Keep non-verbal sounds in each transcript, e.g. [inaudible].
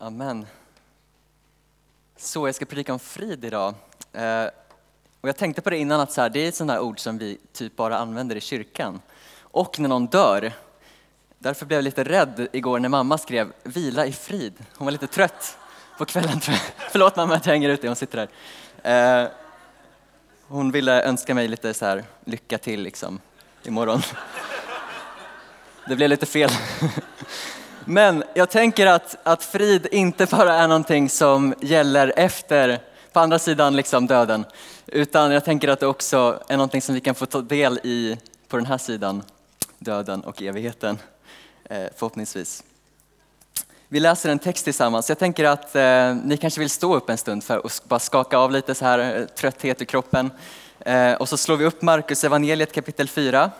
Amen. Så jag ska predika om frid idag. Eh, och jag tänkte på det innan att så här, det är ett sånt här ord som vi typ bara använder i kyrkan. Och när någon dör. Därför blev jag lite rädd igår när mamma skrev vila i frid. Hon var lite trött på kvällen. [laughs] Förlåt mamma att jag hänger ut dig, hon sitter där. Eh, hon ville önska mig lite så här lycka till liksom imorgon. [laughs] Det blev lite fel. [laughs] Men jag tänker att, att frid inte bara är någonting som gäller efter, på andra sidan liksom döden, utan jag tänker att det också är någonting som vi kan få ta del i på den här sidan döden och evigheten, eh, förhoppningsvis. Vi läser en text tillsammans. Jag tänker att eh, ni kanske vill stå upp en stund för att bara skaka av lite så här eh, trötthet i kroppen. Eh, och så slår vi upp Markus evangeliet kapitel 4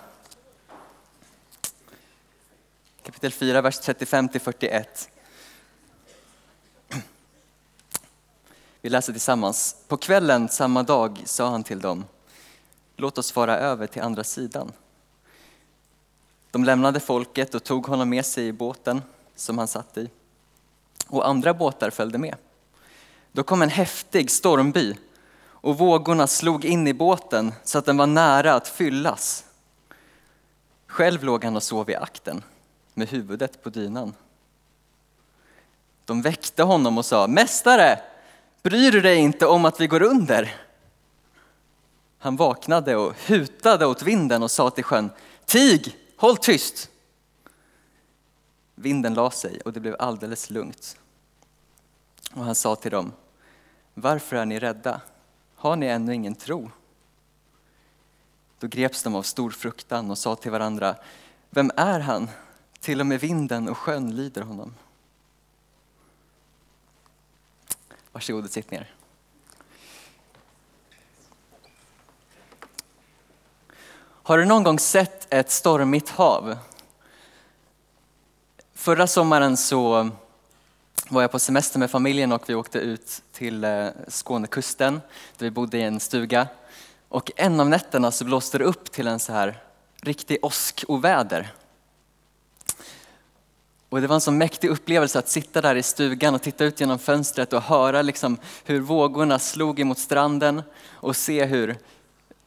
kapitel 4, vers 35 till 41. Vi läser tillsammans. På kvällen samma dag sa han till dem, låt oss fara över till andra sidan. De lämnade folket och tog honom med sig i båten som han satt i. Och andra båtar följde med. Då kom en häftig stormby och vågorna slog in i båten så att den var nära att fyllas. Själv låg han och sov i akten med huvudet på dynan. De väckte honom och sa, Mästare, bryr du dig inte om att vi går under? Han vaknade och hutade åt vinden och sa till sjön, Tig, håll tyst! Vinden la sig och det blev alldeles lugnt. Och han sa till dem, varför är ni rädda? Har ni ännu ingen tro? Då greps de av stor fruktan och sa till varandra, vem är han till och med vinden och sjön lyder honom. Varsågod och sitt ner. Har du någon gång sett ett stormigt hav? Förra sommaren så var jag på semester med familjen och vi åkte ut till eh, Skånekusten där vi bodde i en stuga. Och en av nätterna så blåste det upp till en så här riktig åskoväder. Och det var en så mäktig upplevelse att sitta där i stugan och titta ut genom fönstret och höra liksom hur vågorna slog emot stranden och se hur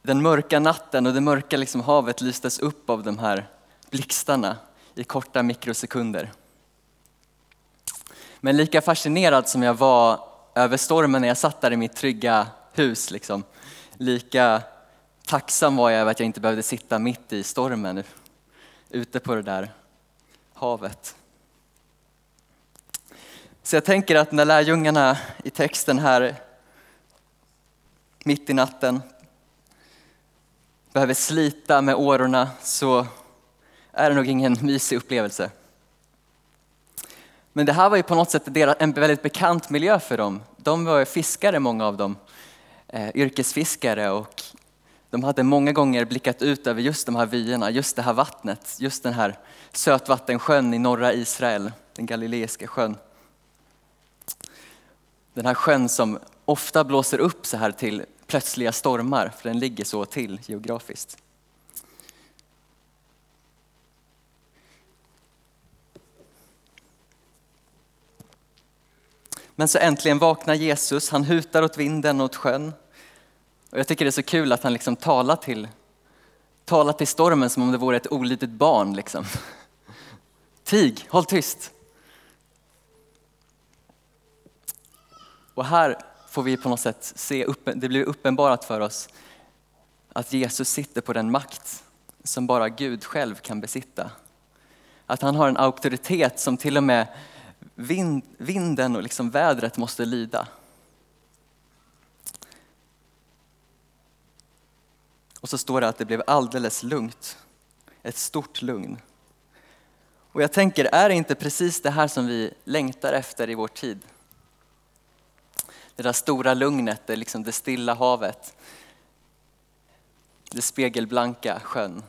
den mörka natten och det mörka liksom havet lystes upp av de här blixtarna i korta mikrosekunder. Men lika fascinerad som jag var över stormen när jag satt där i mitt trygga hus, liksom, lika tacksam var jag över att jag inte behövde sitta mitt i stormen ute på det där havet. Så jag tänker att när lärjungarna i texten här mitt i natten behöver slita med årorna så är det nog ingen mysig upplevelse. Men det här var ju på något sätt en väldigt bekant miljö för dem. De var fiskare, många av dem, eh, yrkesfiskare och de hade många gånger blickat ut över just de här vyerna, just det här vattnet, just den här sötvattensjön i norra Israel, den galileiska sjön. Den här sjön som ofta blåser upp så här till plötsliga stormar, för den ligger så till geografiskt. Men så äntligen vaknar Jesus, han hutar åt vinden och åt sjön. Och jag tycker det är så kul att han liksom talar, till, talar till stormen som om det vore ett olydigt barn. Liksom. Tig, håll tyst! Och här får vi på något sätt se, det blir uppenbarat för oss att Jesus sitter på den makt som bara Gud själv kan besitta. Att han har en auktoritet som till och med vind, vinden och liksom vädret måste lyda. Och så står det att det blev alldeles lugnt. Ett stort lugn. Och jag tänker, är det inte precis det här som vi längtar efter i vår tid? Det där stora lugnet, det, liksom det stilla havet. Det spegelblanka sjön.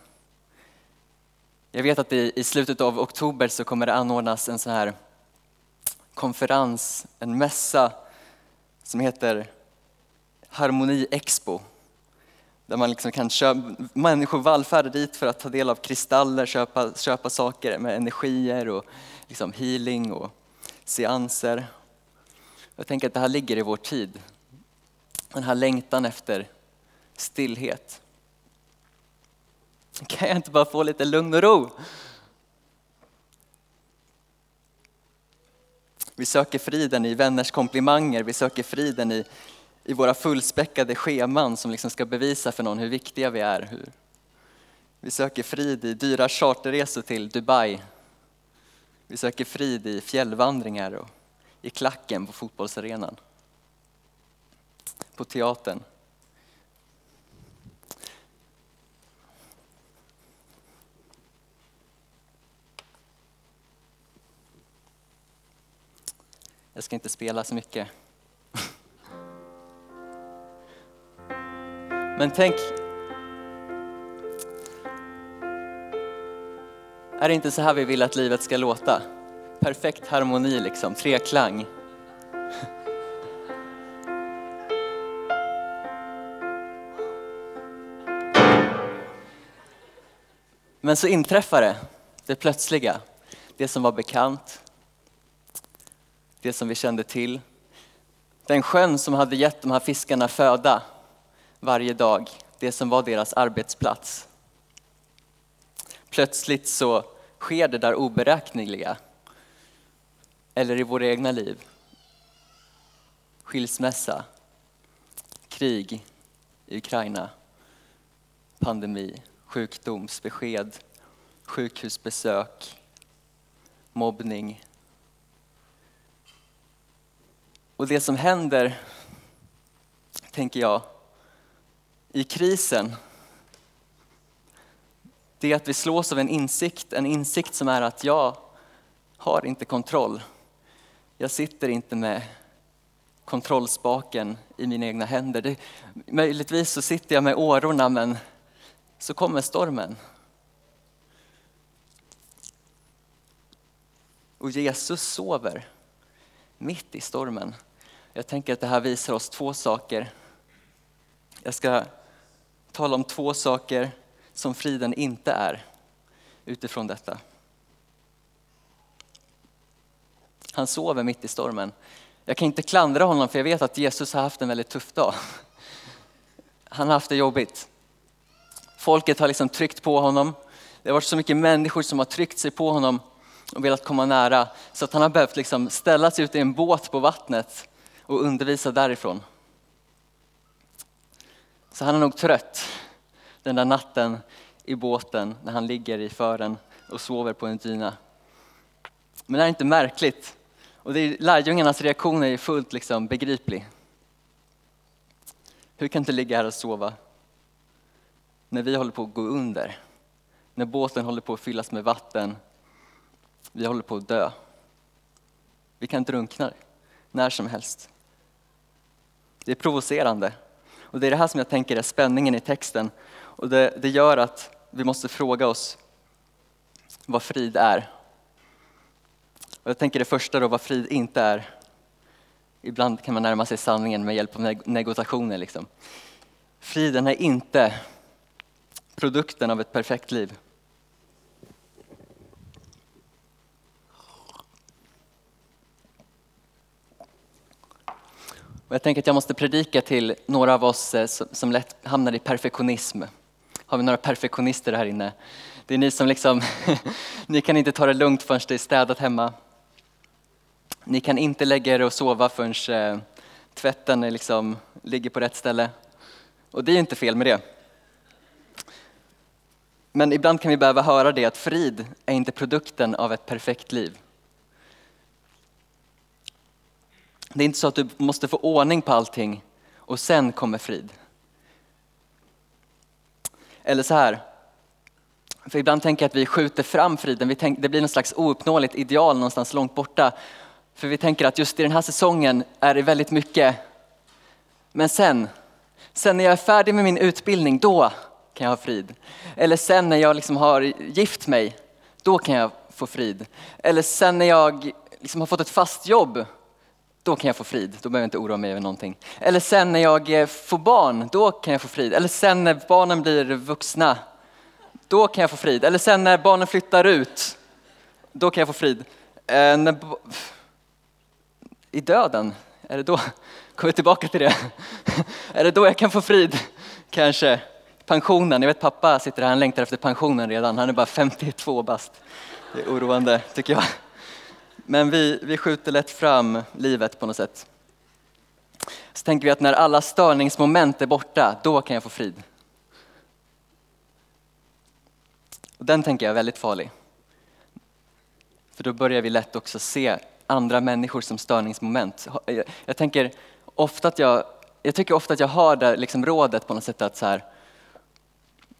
Jag vet att i, slutet av oktober så kommer det anordnas en sån här konferens, en mässa som heter Harmoni Expo. Där man liksom kan köpa, människor vallfärdar dit för att ta del av kristaller, köpa, köpa saker med energier och liksom healing och seanser. Jag tänker att det här ligger i vår tid. Den här längtan efter stillhet. Kan jag inte bara få lite lugn och ro? Vi söker friden i vänners komplimanger, vi söker friden i, i våra fullspäckade scheman som liksom ska bevisa för någon hur viktiga vi är. Hur. Vi söker frid i dyra charterresor till Dubai. Vi söker frid i fjällvandringar och i klacken på fotbollsarenan. På teatern. Jag ska inte spela så mycket. Men tänk, är det inte så här vi vill att livet ska låta? Perfekt harmoni liksom, treklang. Men så inträffar det, det plötsliga, det som var bekant, det som vi kände till. Den sjön som hade gett de här fiskarna föda varje dag, det som var deras arbetsplats. Plötsligt så sker det där oberäkneliga. Eller i våra egna liv. Skilsmässa, krig. I Ukraina, pandemi, sjukdomsbesked, sjukhusbesök, mobbning, Och det som händer, tänker jag, i krisen, det är att vi slås av en insikt, en insikt som är att jag har inte kontroll. Jag sitter inte med kontrollspaken i mina egna händer. Det, möjligtvis så sitter jag med årorna men så kommer stormen. Och Jesus sover mitt i stormen. Jag tänker att det här visar oss två saker. Jag ska tala om två saker som friden inte är utifrån detta. Han sover mitt i stormen. Jag kan inte klandra honom för jag vet att Jesus har haft en väldigt tuff dag. Han har haft det jobbigt. Folket har liksom tryckt på honom. Det har varit så mycket människor som har tryckt sig på honom och velat komma nära så att han har behövt liksom ställa sig ute i en båt på vattnet och undervisa därifrån. Så han är nog trött den där natten i båten när han ligger i fören och sover på en dyna. Men det är inte märkligt. Och det är, lärjungarnas reaktion är fullt liksom begriplig. Hur kan inte ligga här och sova? När vi håller på att gå under. När båten håller på att fyllas med vatten. Vi håller på att dö. Vi kan drunkna när som helst. Det är provocerande. Och det är det här som jag tänker är spänningen i texten. Och det, det gör att vi måste fråga oss vad frid är. Och jag tänker det första då, vad frid inte är. Ibland kan man närma sig sanningen med hjälp av negotationer. Liksom. Friden är inte produkten av ett perfekt liv. Och jag tänker att jag måste predika till några av oss eh, som lätt hamnar i perfektionism. Har vi några perfektionister här inne? Det är ni som liksom, [laughs] ni kan inte ta det lugnt förrän det är städat hemma. Ni kan inte lägga er och sova förrän eh, tvätten liksom, ligger på rätt ställe. Och det är inte fel med det. Men ibland kan vi behöva höra det att frid är inte produkten av ett perfekt liv. Det är inte så att du måste få ordning på allting och sen kommer frid. Eller så här, för ibland tänker jag att vi skjuter fram friden, vi det blir något slags ouppnåeligt ideal någonstans långt borta. För vi tänker att just i den här säsongen är det väldigt mycket, men sen, sen när jag är färdig med min utbildning, då kan jag ha frid. Eller sen när jag liksom har gift mig, då kan jag få frid. Eller sen när jag liksom har fått ett fast jobb, då kan jag få frid. Då behöver jag inte oroa mig över någonting. Eller sen när jag eh, får barn, då kan jag få frid. Eller sen när barnen blir vuxna, då kan jag få frid. Eller sen när barnen flyttar ut, då kan jag få frid. Eh, när, i döden? Är det då, [laughs] kommer vi tillbaka till det? [laughs] Är det då jag kan få frid? Kanske. Pensionen, jag vet pappa sitter här, han längtar efter pensionen redan. Han är bara 52 bast. Det är oroande tycker jag. Men vi, vi skjuter lätt fram livet på något sätt. Så tänker vi att när alla störningsmoment är borta, då kan jag få frid. Och den tänker jag är väldigt farlig. För då börjar vi lätt också se andra människor som störningsmoment. Eh, jag tänker ofta att jag, jag tycker ofta att jag har det liksom rådet på något sätt att så här,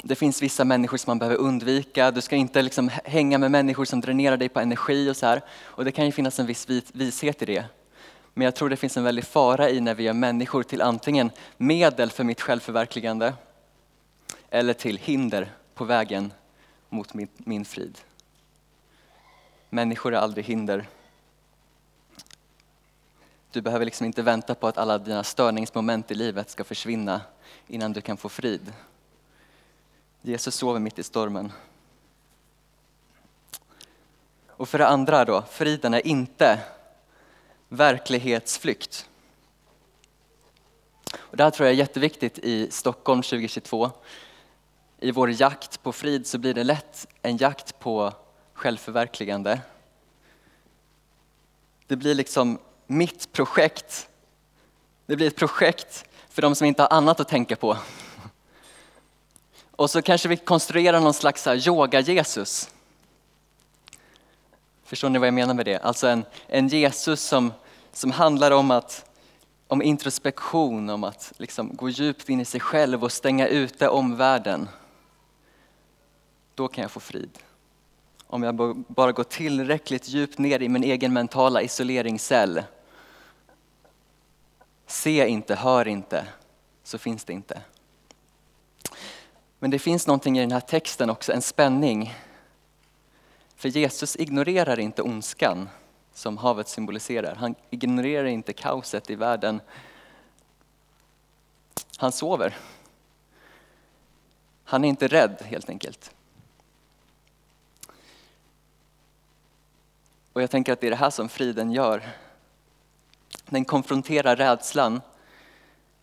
det finns vissa människor som man behöver undvika. Du ska inte liksom hänga med människor som dränerar dig på energi och så här. Och det kan ju finnas en viss vishet i det. Men jag tror det finns en väldig fara i när vi gör människor till antingen medel för mitt självförverkligande eller till hinder på vägen mot min, min frid. Människor är aldrig hinder. Du behöver liksom inte vänta på att alla dina störningsmoment i livet ska försvinna innan du kan få frid. Jesus sover mitt i stormen. Och för det andra då, friden är inte verklighetsflykt. Och det här tror jag är jätteviktigt i Stockholm 2022. I vår jakt på frid så blir det lätt en jakt på självförverkligande. Det blir liksom mitt projekt. Det blir ett projekt för de som inte har annat att tänka på. Och så kanske vi konstruerar någon slags yoga-Jesus. Förstår ni vad jag menar med det? Alltså en, en Jesus som, som handlar om, att, om introspektion, om att liksom gå djupt in i sig själv och stänga ute omvärlden. Då kan jag få frid. Om jag bara går tillräckligt djupt ner i min egen mentala isoleringscell. Se inte, hör inte, så finns det inte. Men det finns någonting i den här texten också, en spänning. För Jesus ignorerar inte ondskan som havet symboliserar. Han ignorerar inte kaoset i världen. Han sover. Han är inte rädd helt enkelt. Och jag tänker att det är det här som friden gör. Den konfronterar rädslan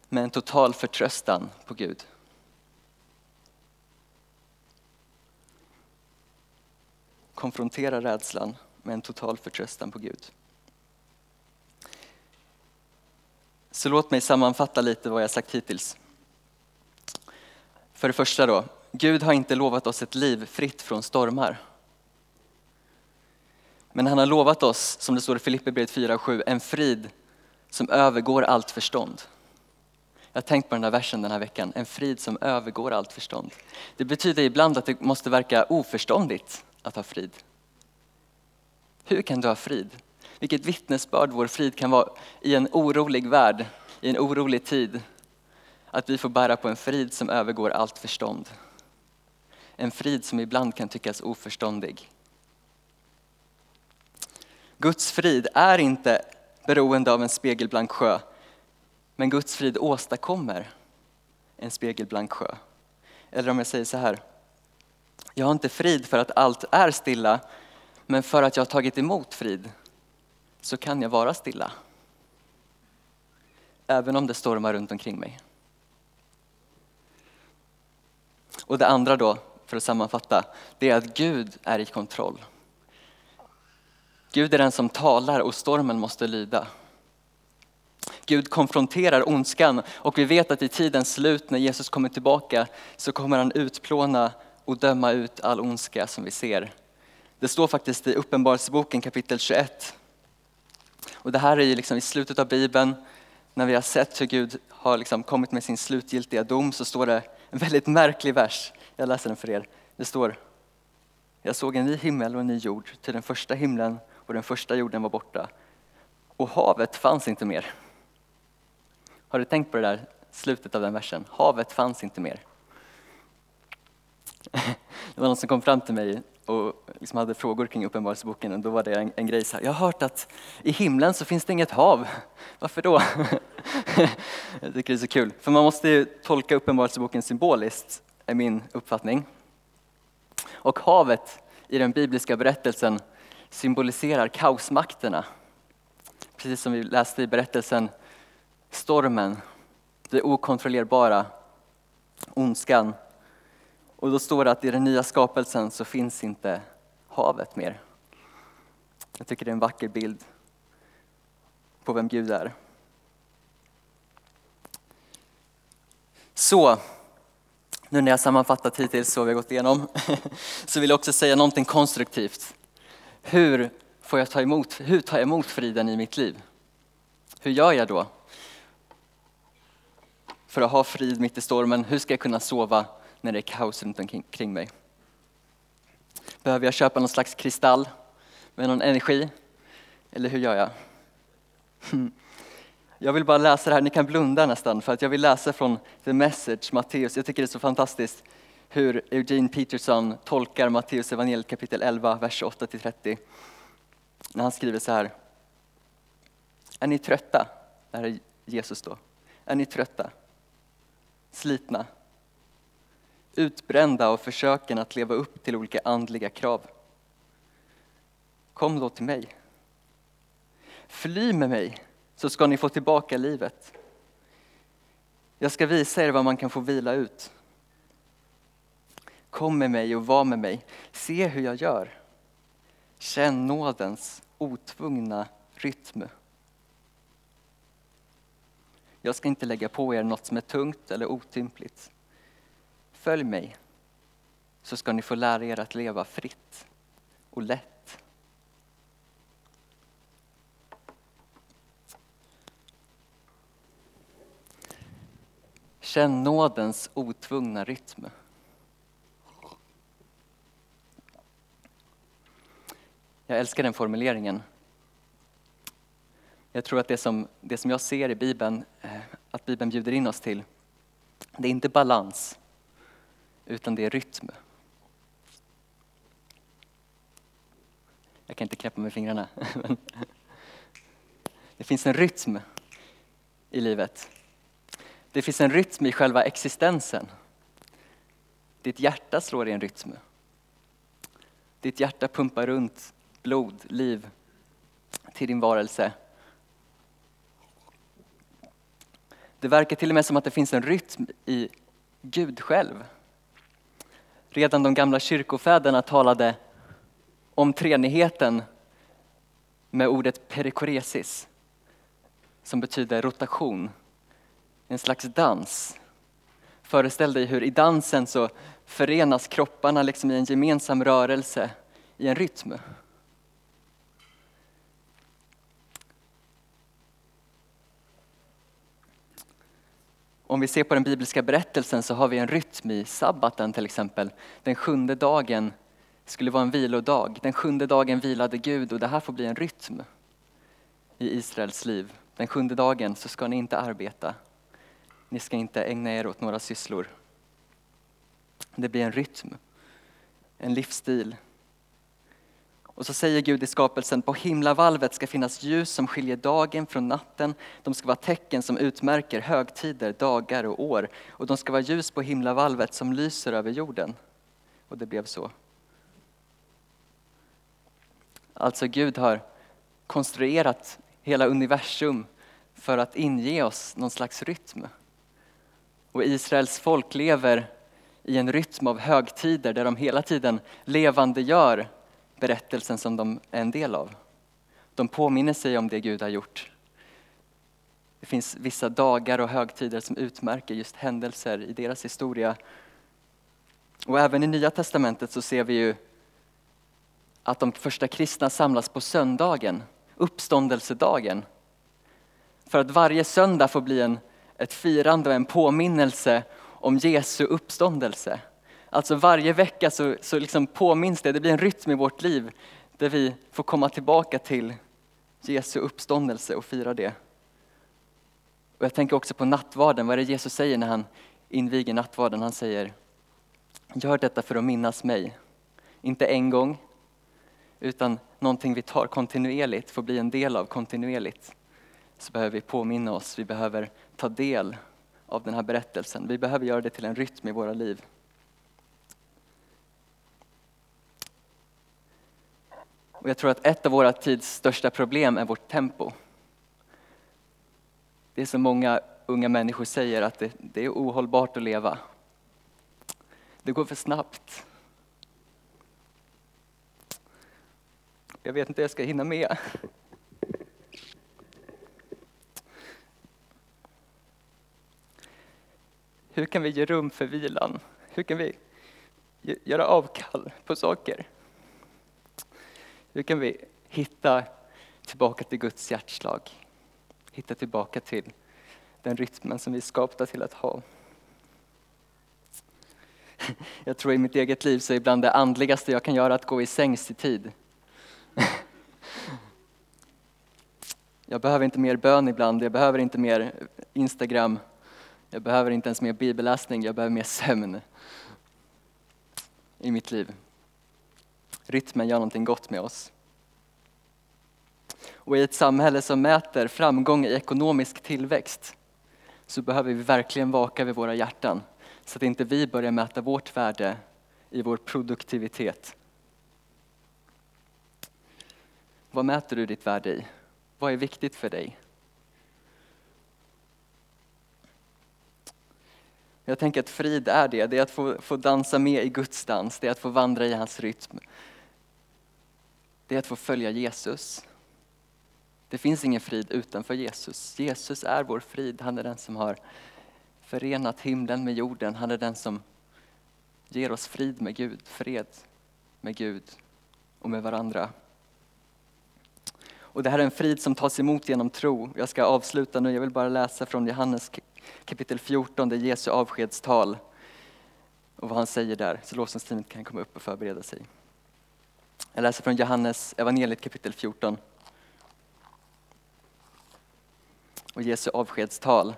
med en total förtröstan på Gud. konfrontera rädslan med en total förtröstan på Gud. Så låt mig sammanfatta lite vad jag sagt hittills. För det första då, Gud har inte lovat oss ett liv fritt från stormar. Men han har lovat oss, som det står i Filipperbrevet 4.7, en frid som övergår allt förstånd. Jag har tänkt på den där versen den här veckan, en frid som övergår allt förstånd. Det betyder ibland att det måste verka oförståndigt att ha frid. Hur kan du ha frid? Vilket vittnesbörd vår frid kan vara i en orolig värld, i en orolig tid. Att vi får bära på en frid som övergår allt förstånd. En frid som ibland kan tyckas oförståndig. Guds frid är inte beroende av en spegelblank sjö, men Guds frid åstadkommer en spegelblank sjö. Eller om jag säger så här, jag har inte frid för att allt är stilla, men för att jag har tagit emot frid så kan jag vara stilla. Även om det stormar runt omkring mig. Och det andra då, för att sammanfatta, det är att Gud är i kontroll. Gud är den som talar och stormen måste lyda. Gud konfronterar ondskan och vi vet att i tidens slut när Jesus kommer tillbaka så kommer han utplåna och döma ut all ondska som vi ser. Det står faktiskt i Uppenbarelseboken kapitel 21. Och det här är liksom i slutet av Bibeln, när vi har sett hur Gud har liksom kommit med sin slutgiltiga dom, så står det en väldigt märklig vers. Jag läser den för er. Det står, jag såg en ny himmel och en ny jord, till den första himlen och den första jorden var borta. Och havet fanns inte mer. Har du tänkt på det där slutet av den versen? Havet fanns inte mer. [laughs] Det var någon som kom fram till mig och liksom hade frågor kring Uppenbarelseboken och då var det en, en grej så här, jag har hört att i himlen så finns det inget hav. [laughs] Varför då? [laughs] jag tycker det är så kul, för man måste ju tolka Uppenbarelseboken symboliskt, är min uppfattning. Och havet i den bibliska berättelsen symboliserar kaosmakterna. precis som vi läste i berättelsen, stormen, det okontrollerbara, ondskan. Och då står det att i den nya skapelsen så finns inte havet mer. Jag tycker det är en vacker bild på vem Gud är. Så, nu när jag sammanfattat hittills så vi har gått igenom, [laughs] så vill jag också säga någonting konstruktivt. Hur får jag ta emot, hur tar jag emot friden i mitt liv? Hur gör jag då? För att ha frid mitt i stormen, hur ska jag kunna sova när det är kaos runt omkring mig? Behöver jag köpa någon slags kristall med någon energi? Eller hur gör jag? Hmm. Jag vill bara läsa det här, ni kan blunda nästan för att jag vill läsa från The Message, Matteus. Jag tycker det är så fantastiskt hur Eugene Peterson tolkar Matteus evangeliet kapitel 11, vers 8-30. När han skriver så här. Är ni trötta? Det här är Jesus då. Är ni trötta? Slitna? Utbrända av försöken att leva upp till olika andliga krav? Kom då till mig. Fly med mig så ska ni få tillbaka livet. Jag ska visa er vad man kan få vila ut. Kom med mig och var med mig. Se hur jag gör. Känn nådens otvungna rytm. Jag ska inte lägga på er något som är tungt eller otympligt. Följ mig så ska ni få lära er att leva fritt och lätt Känn nådens otvungna rytm. Jag älskar den formuleringen. Jag tror att det som, det som jag ser i Bibeln, eh, att Bibeln bjuder in oss till, det är inte balans, utan det är rytm. Jag kan inte knäppa med fingrarna. [laughs] det finns en rytm i livet. Det finns en rytm i själva existensen. Ditt hjärta slår i en rytm. Ditt hjärta pumpar runt blod, liv till din varelse. Det verkar till och med som att det finns en rytm i Gud själv. Redan de gamla kyrkofäderna talade om treenigheten med ordet perikoresis som betyder rotation en slags dans. Föreställ dig hur i dansen så förenas kropparna liksom i en gemensam rörelse, i en rytm. Om vi ser på den bibliska berättelsen så har vi en rytm i sabbaten till exempel. Den sjunde dagen skulle vara en vilodag. Den sjunde dagen vilade Gud och det här får bli en rytm i Israels liv. Den sjunde dagen så ska ni inte arbeta. Ni ska inte ägna er åt några sysslor. Det blir en rytm, en livsstil. Och så säger Gud i skapelsen, på himlavalvet ska finnas ljus som skiljer dagen från natten. De ska vara tecken som utmärker högtider, dagar och år. Och de ska vara ljus på himlavalvet som lyser över jorden. Och det blev så. Alltså Gud har konstruerat hela universum för att inge oss någon slags rytm. Och Israels folk lever i en rytm av högtider där de hela tiden levande gör berättelsen som de är en del av. De påminner sig om det Gud har gjort. Det finns vissa dagar och högtider som utmärker just händelser i deras historia. Och även i Nya Testamentet så ser vi ju att de första kristna samlas på söndagen, uppståndelsedagen. För att varje söndag får bli en ett firande och en påminnelse om Jesu uppståndelse. Alltså varje vecka så, så liksom påminns det, det blir en rytm i vårt liv där vi får komma tillbaka till Jesu uppståndelse och fira det. Och jag tänker också på nattvarden, vad är det Jesus säger när han inviger nattvarden? Han säger, gör detta för att minnas mig. Inte en gång, utan någonting vi tar kontinuerligt, får bli en del av kontinuerligt så behöver vi påminna oss, vi behöver ta del av den här berättelsen. Vi behöver göra det till en rytm i våra liv. Och jag tror att ett av våra tids största problem är vårt tempo. Det är som många unga människor säger att det, det är ohållbart att leva. Det går för snabbt. Jag vet inte hur jag ska hinna med. Hur kan vi ge rum för vilan? Hur kan vi göra avkall på saker? Hur kan vi hitta tillbaka till Guds hjärtslag? Hitta tillbaka till den rytmen som vi är skapta till att ha. [laughs] Jag tror i mitt eget liv så är ibland det andligaste jag kan göra att gå i sängs i tid. [laughs] Jag behöver inte mer bön ibland, jag behöver inte mer Instagram, jag behöver inte ens mer bibelläsning, jag behöver mer sömn i mitt liv. Rytmen gör någonting gott med oss. Och i ett samhälle som mäter framgång i ekonomisk tillväxt så behöver vi verkligen vaka vid våra hjärtan så att inte vi börjar mäta vårt värde i vår produktivitet. Vad mäter du ditt värde i? Vad är viktigt för dig? Jag tänker att frid är det, det är att få, få dansa med i Guds dans, det är att få vandra i hans rytm. Det är att få följa Jesus. Det finns ingen frid utanför Jesus. Jesus är vår frid, han är den som har förenat himlen med jorden. Han är den som ger oss frid med Gud, fred med Gud och med varandra. Och det här är en frid som tas emot genom tro. Jag ska avsluta nu, jag vill bara läsa från Johannes kapitel 14, det är Jesu avskedstal och vad han säger där. Så lovsångsteamet kan komma upp och förbereda sig. Jag läser från Johannes evangeliet kapitel 14. Och Jesu avskedstal.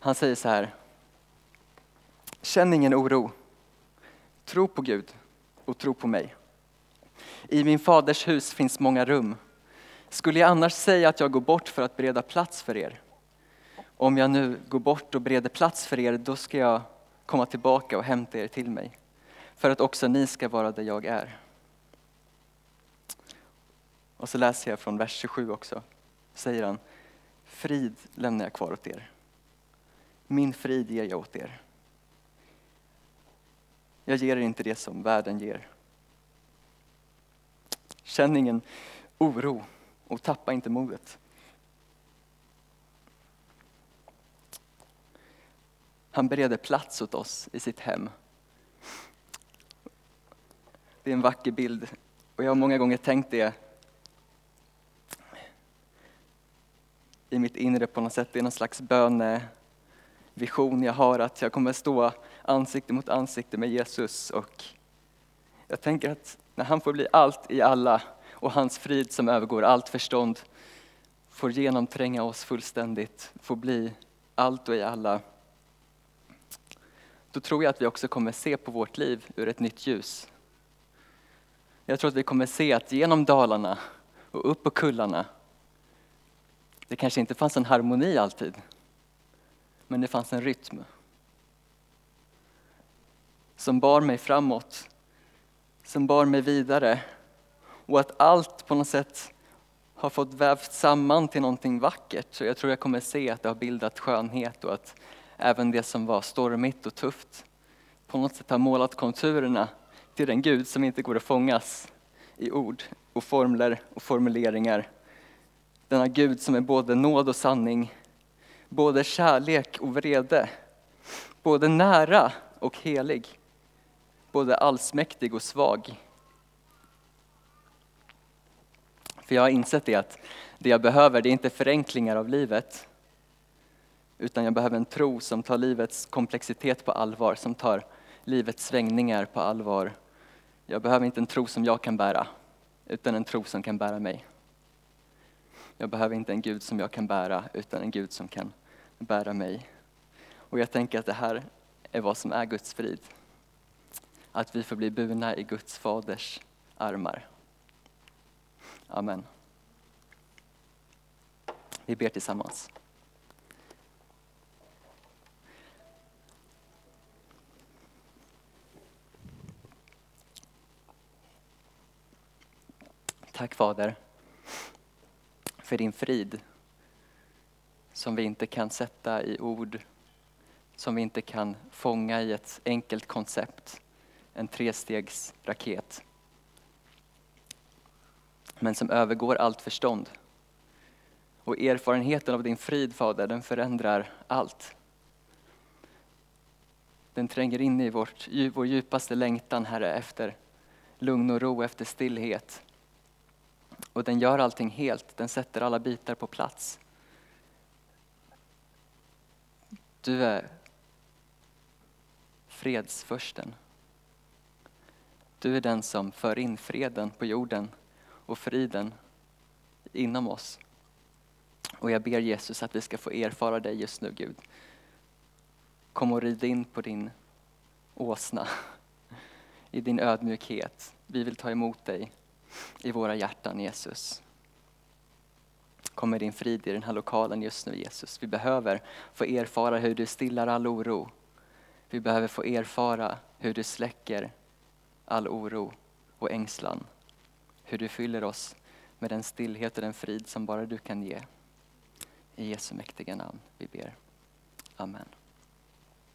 Han säger så här. Känn ingen oro. Tro på Gud och tro på mig. I min faders hus finns många rum. Skulle jag annars säga att jag går bort för att bereda plats för er? Om jag nu går bort och bereder plats för er, då ska jag komma tillbaka och hämta er till mig. För att också ni ska vara där jag är. Och så läser jag från vers 27 också. Säger han, frid lämnar jag kvar åt er. Min frid ger jag åt er. Jag ger er inte det som världen ger. Känn ingen oro och tappa inte modet. Han bereder plats åt oss i sitt hem. Det är en vacker bild och jag har många gånger tänkt det i mitt inre på något sätt. Det är någon slags bönevision jag har att jag kommer stå ansikte mot ansikte med Jesus och jag tänker att när han får bli allt i alla och hans frid som övergår allt förstånd får genomtränga oss fullständigt, får bli allt och i alla då tror jag att vi också kommer se på vårt liv ur ett nytt ljus. Jag tror att vi kommer se att genom dalarna och upp på kullarna, det kanske inte fanns en harmoni alltid, men det fanns en rytm. Som bar mig framåt, som bar mig vidare och att allt på något sätt har fått vävt samman till någonting vackert. Så jag tror jag kommer se att det har bildat skönhet och att även det som var stormigt och tufft på något sätt har målat konturerna till den Gud som inte går att fångas i ord och formler och formuleringar. Denna Gud som är både nåd och sanning, både kärlek och vrede, både nära och helig, både allsmäktig och svag. För jag har insett det att det jag behöver det är inte förenklingar av livet, utan jag behöver en tro som tar livets komplexitet på allvar, som tar livets svängningar på allvar. Jag behöver inte en tro som jag kan bära, utan en tro som kan bära mig. Jag behöver inte en Gud som jag kan bära, utan en Gud som kan bära mig. Och jag tänker att det här är vad som är Guds frid. Att vi får bli burna i Guds faders armar. Amen. Vi ber tillsammans. Tack Fader för din frid. som vi inte kan sätta i ord, som vi inte kan fånga i ett enkelt koncept, en trestegsraket. Men som övergår allt förstånd. Och erfarenheten av din frid, Fader, den förändrar allt. Den tränger in i vårt, vår djupaste längtan, Herre, efter lugn och ro, efter stillhet. Och den gör allting helt, den sätter alla bitar på plats. Du är fredsförsten. Du är den som för in freden på jorden och friden inom oss. Och jag ber Jesus att vi ska få erfara dig just nu Gud. Kom och rid in på din åsna, i din ödmjukhet. Vi vill ta emot dig i våra hjärtan Jesus. Kom med din frid i den här lokalen just nu Jesus. Vi behöver få erfara hur du stillar all oro. Vi behöver få erfara hur du släcker all oro och ängslan. Hur du fyller oss med den stillhet och den frid som bara du kan ge. I Jesu mäktiga namn vi ber. Amen.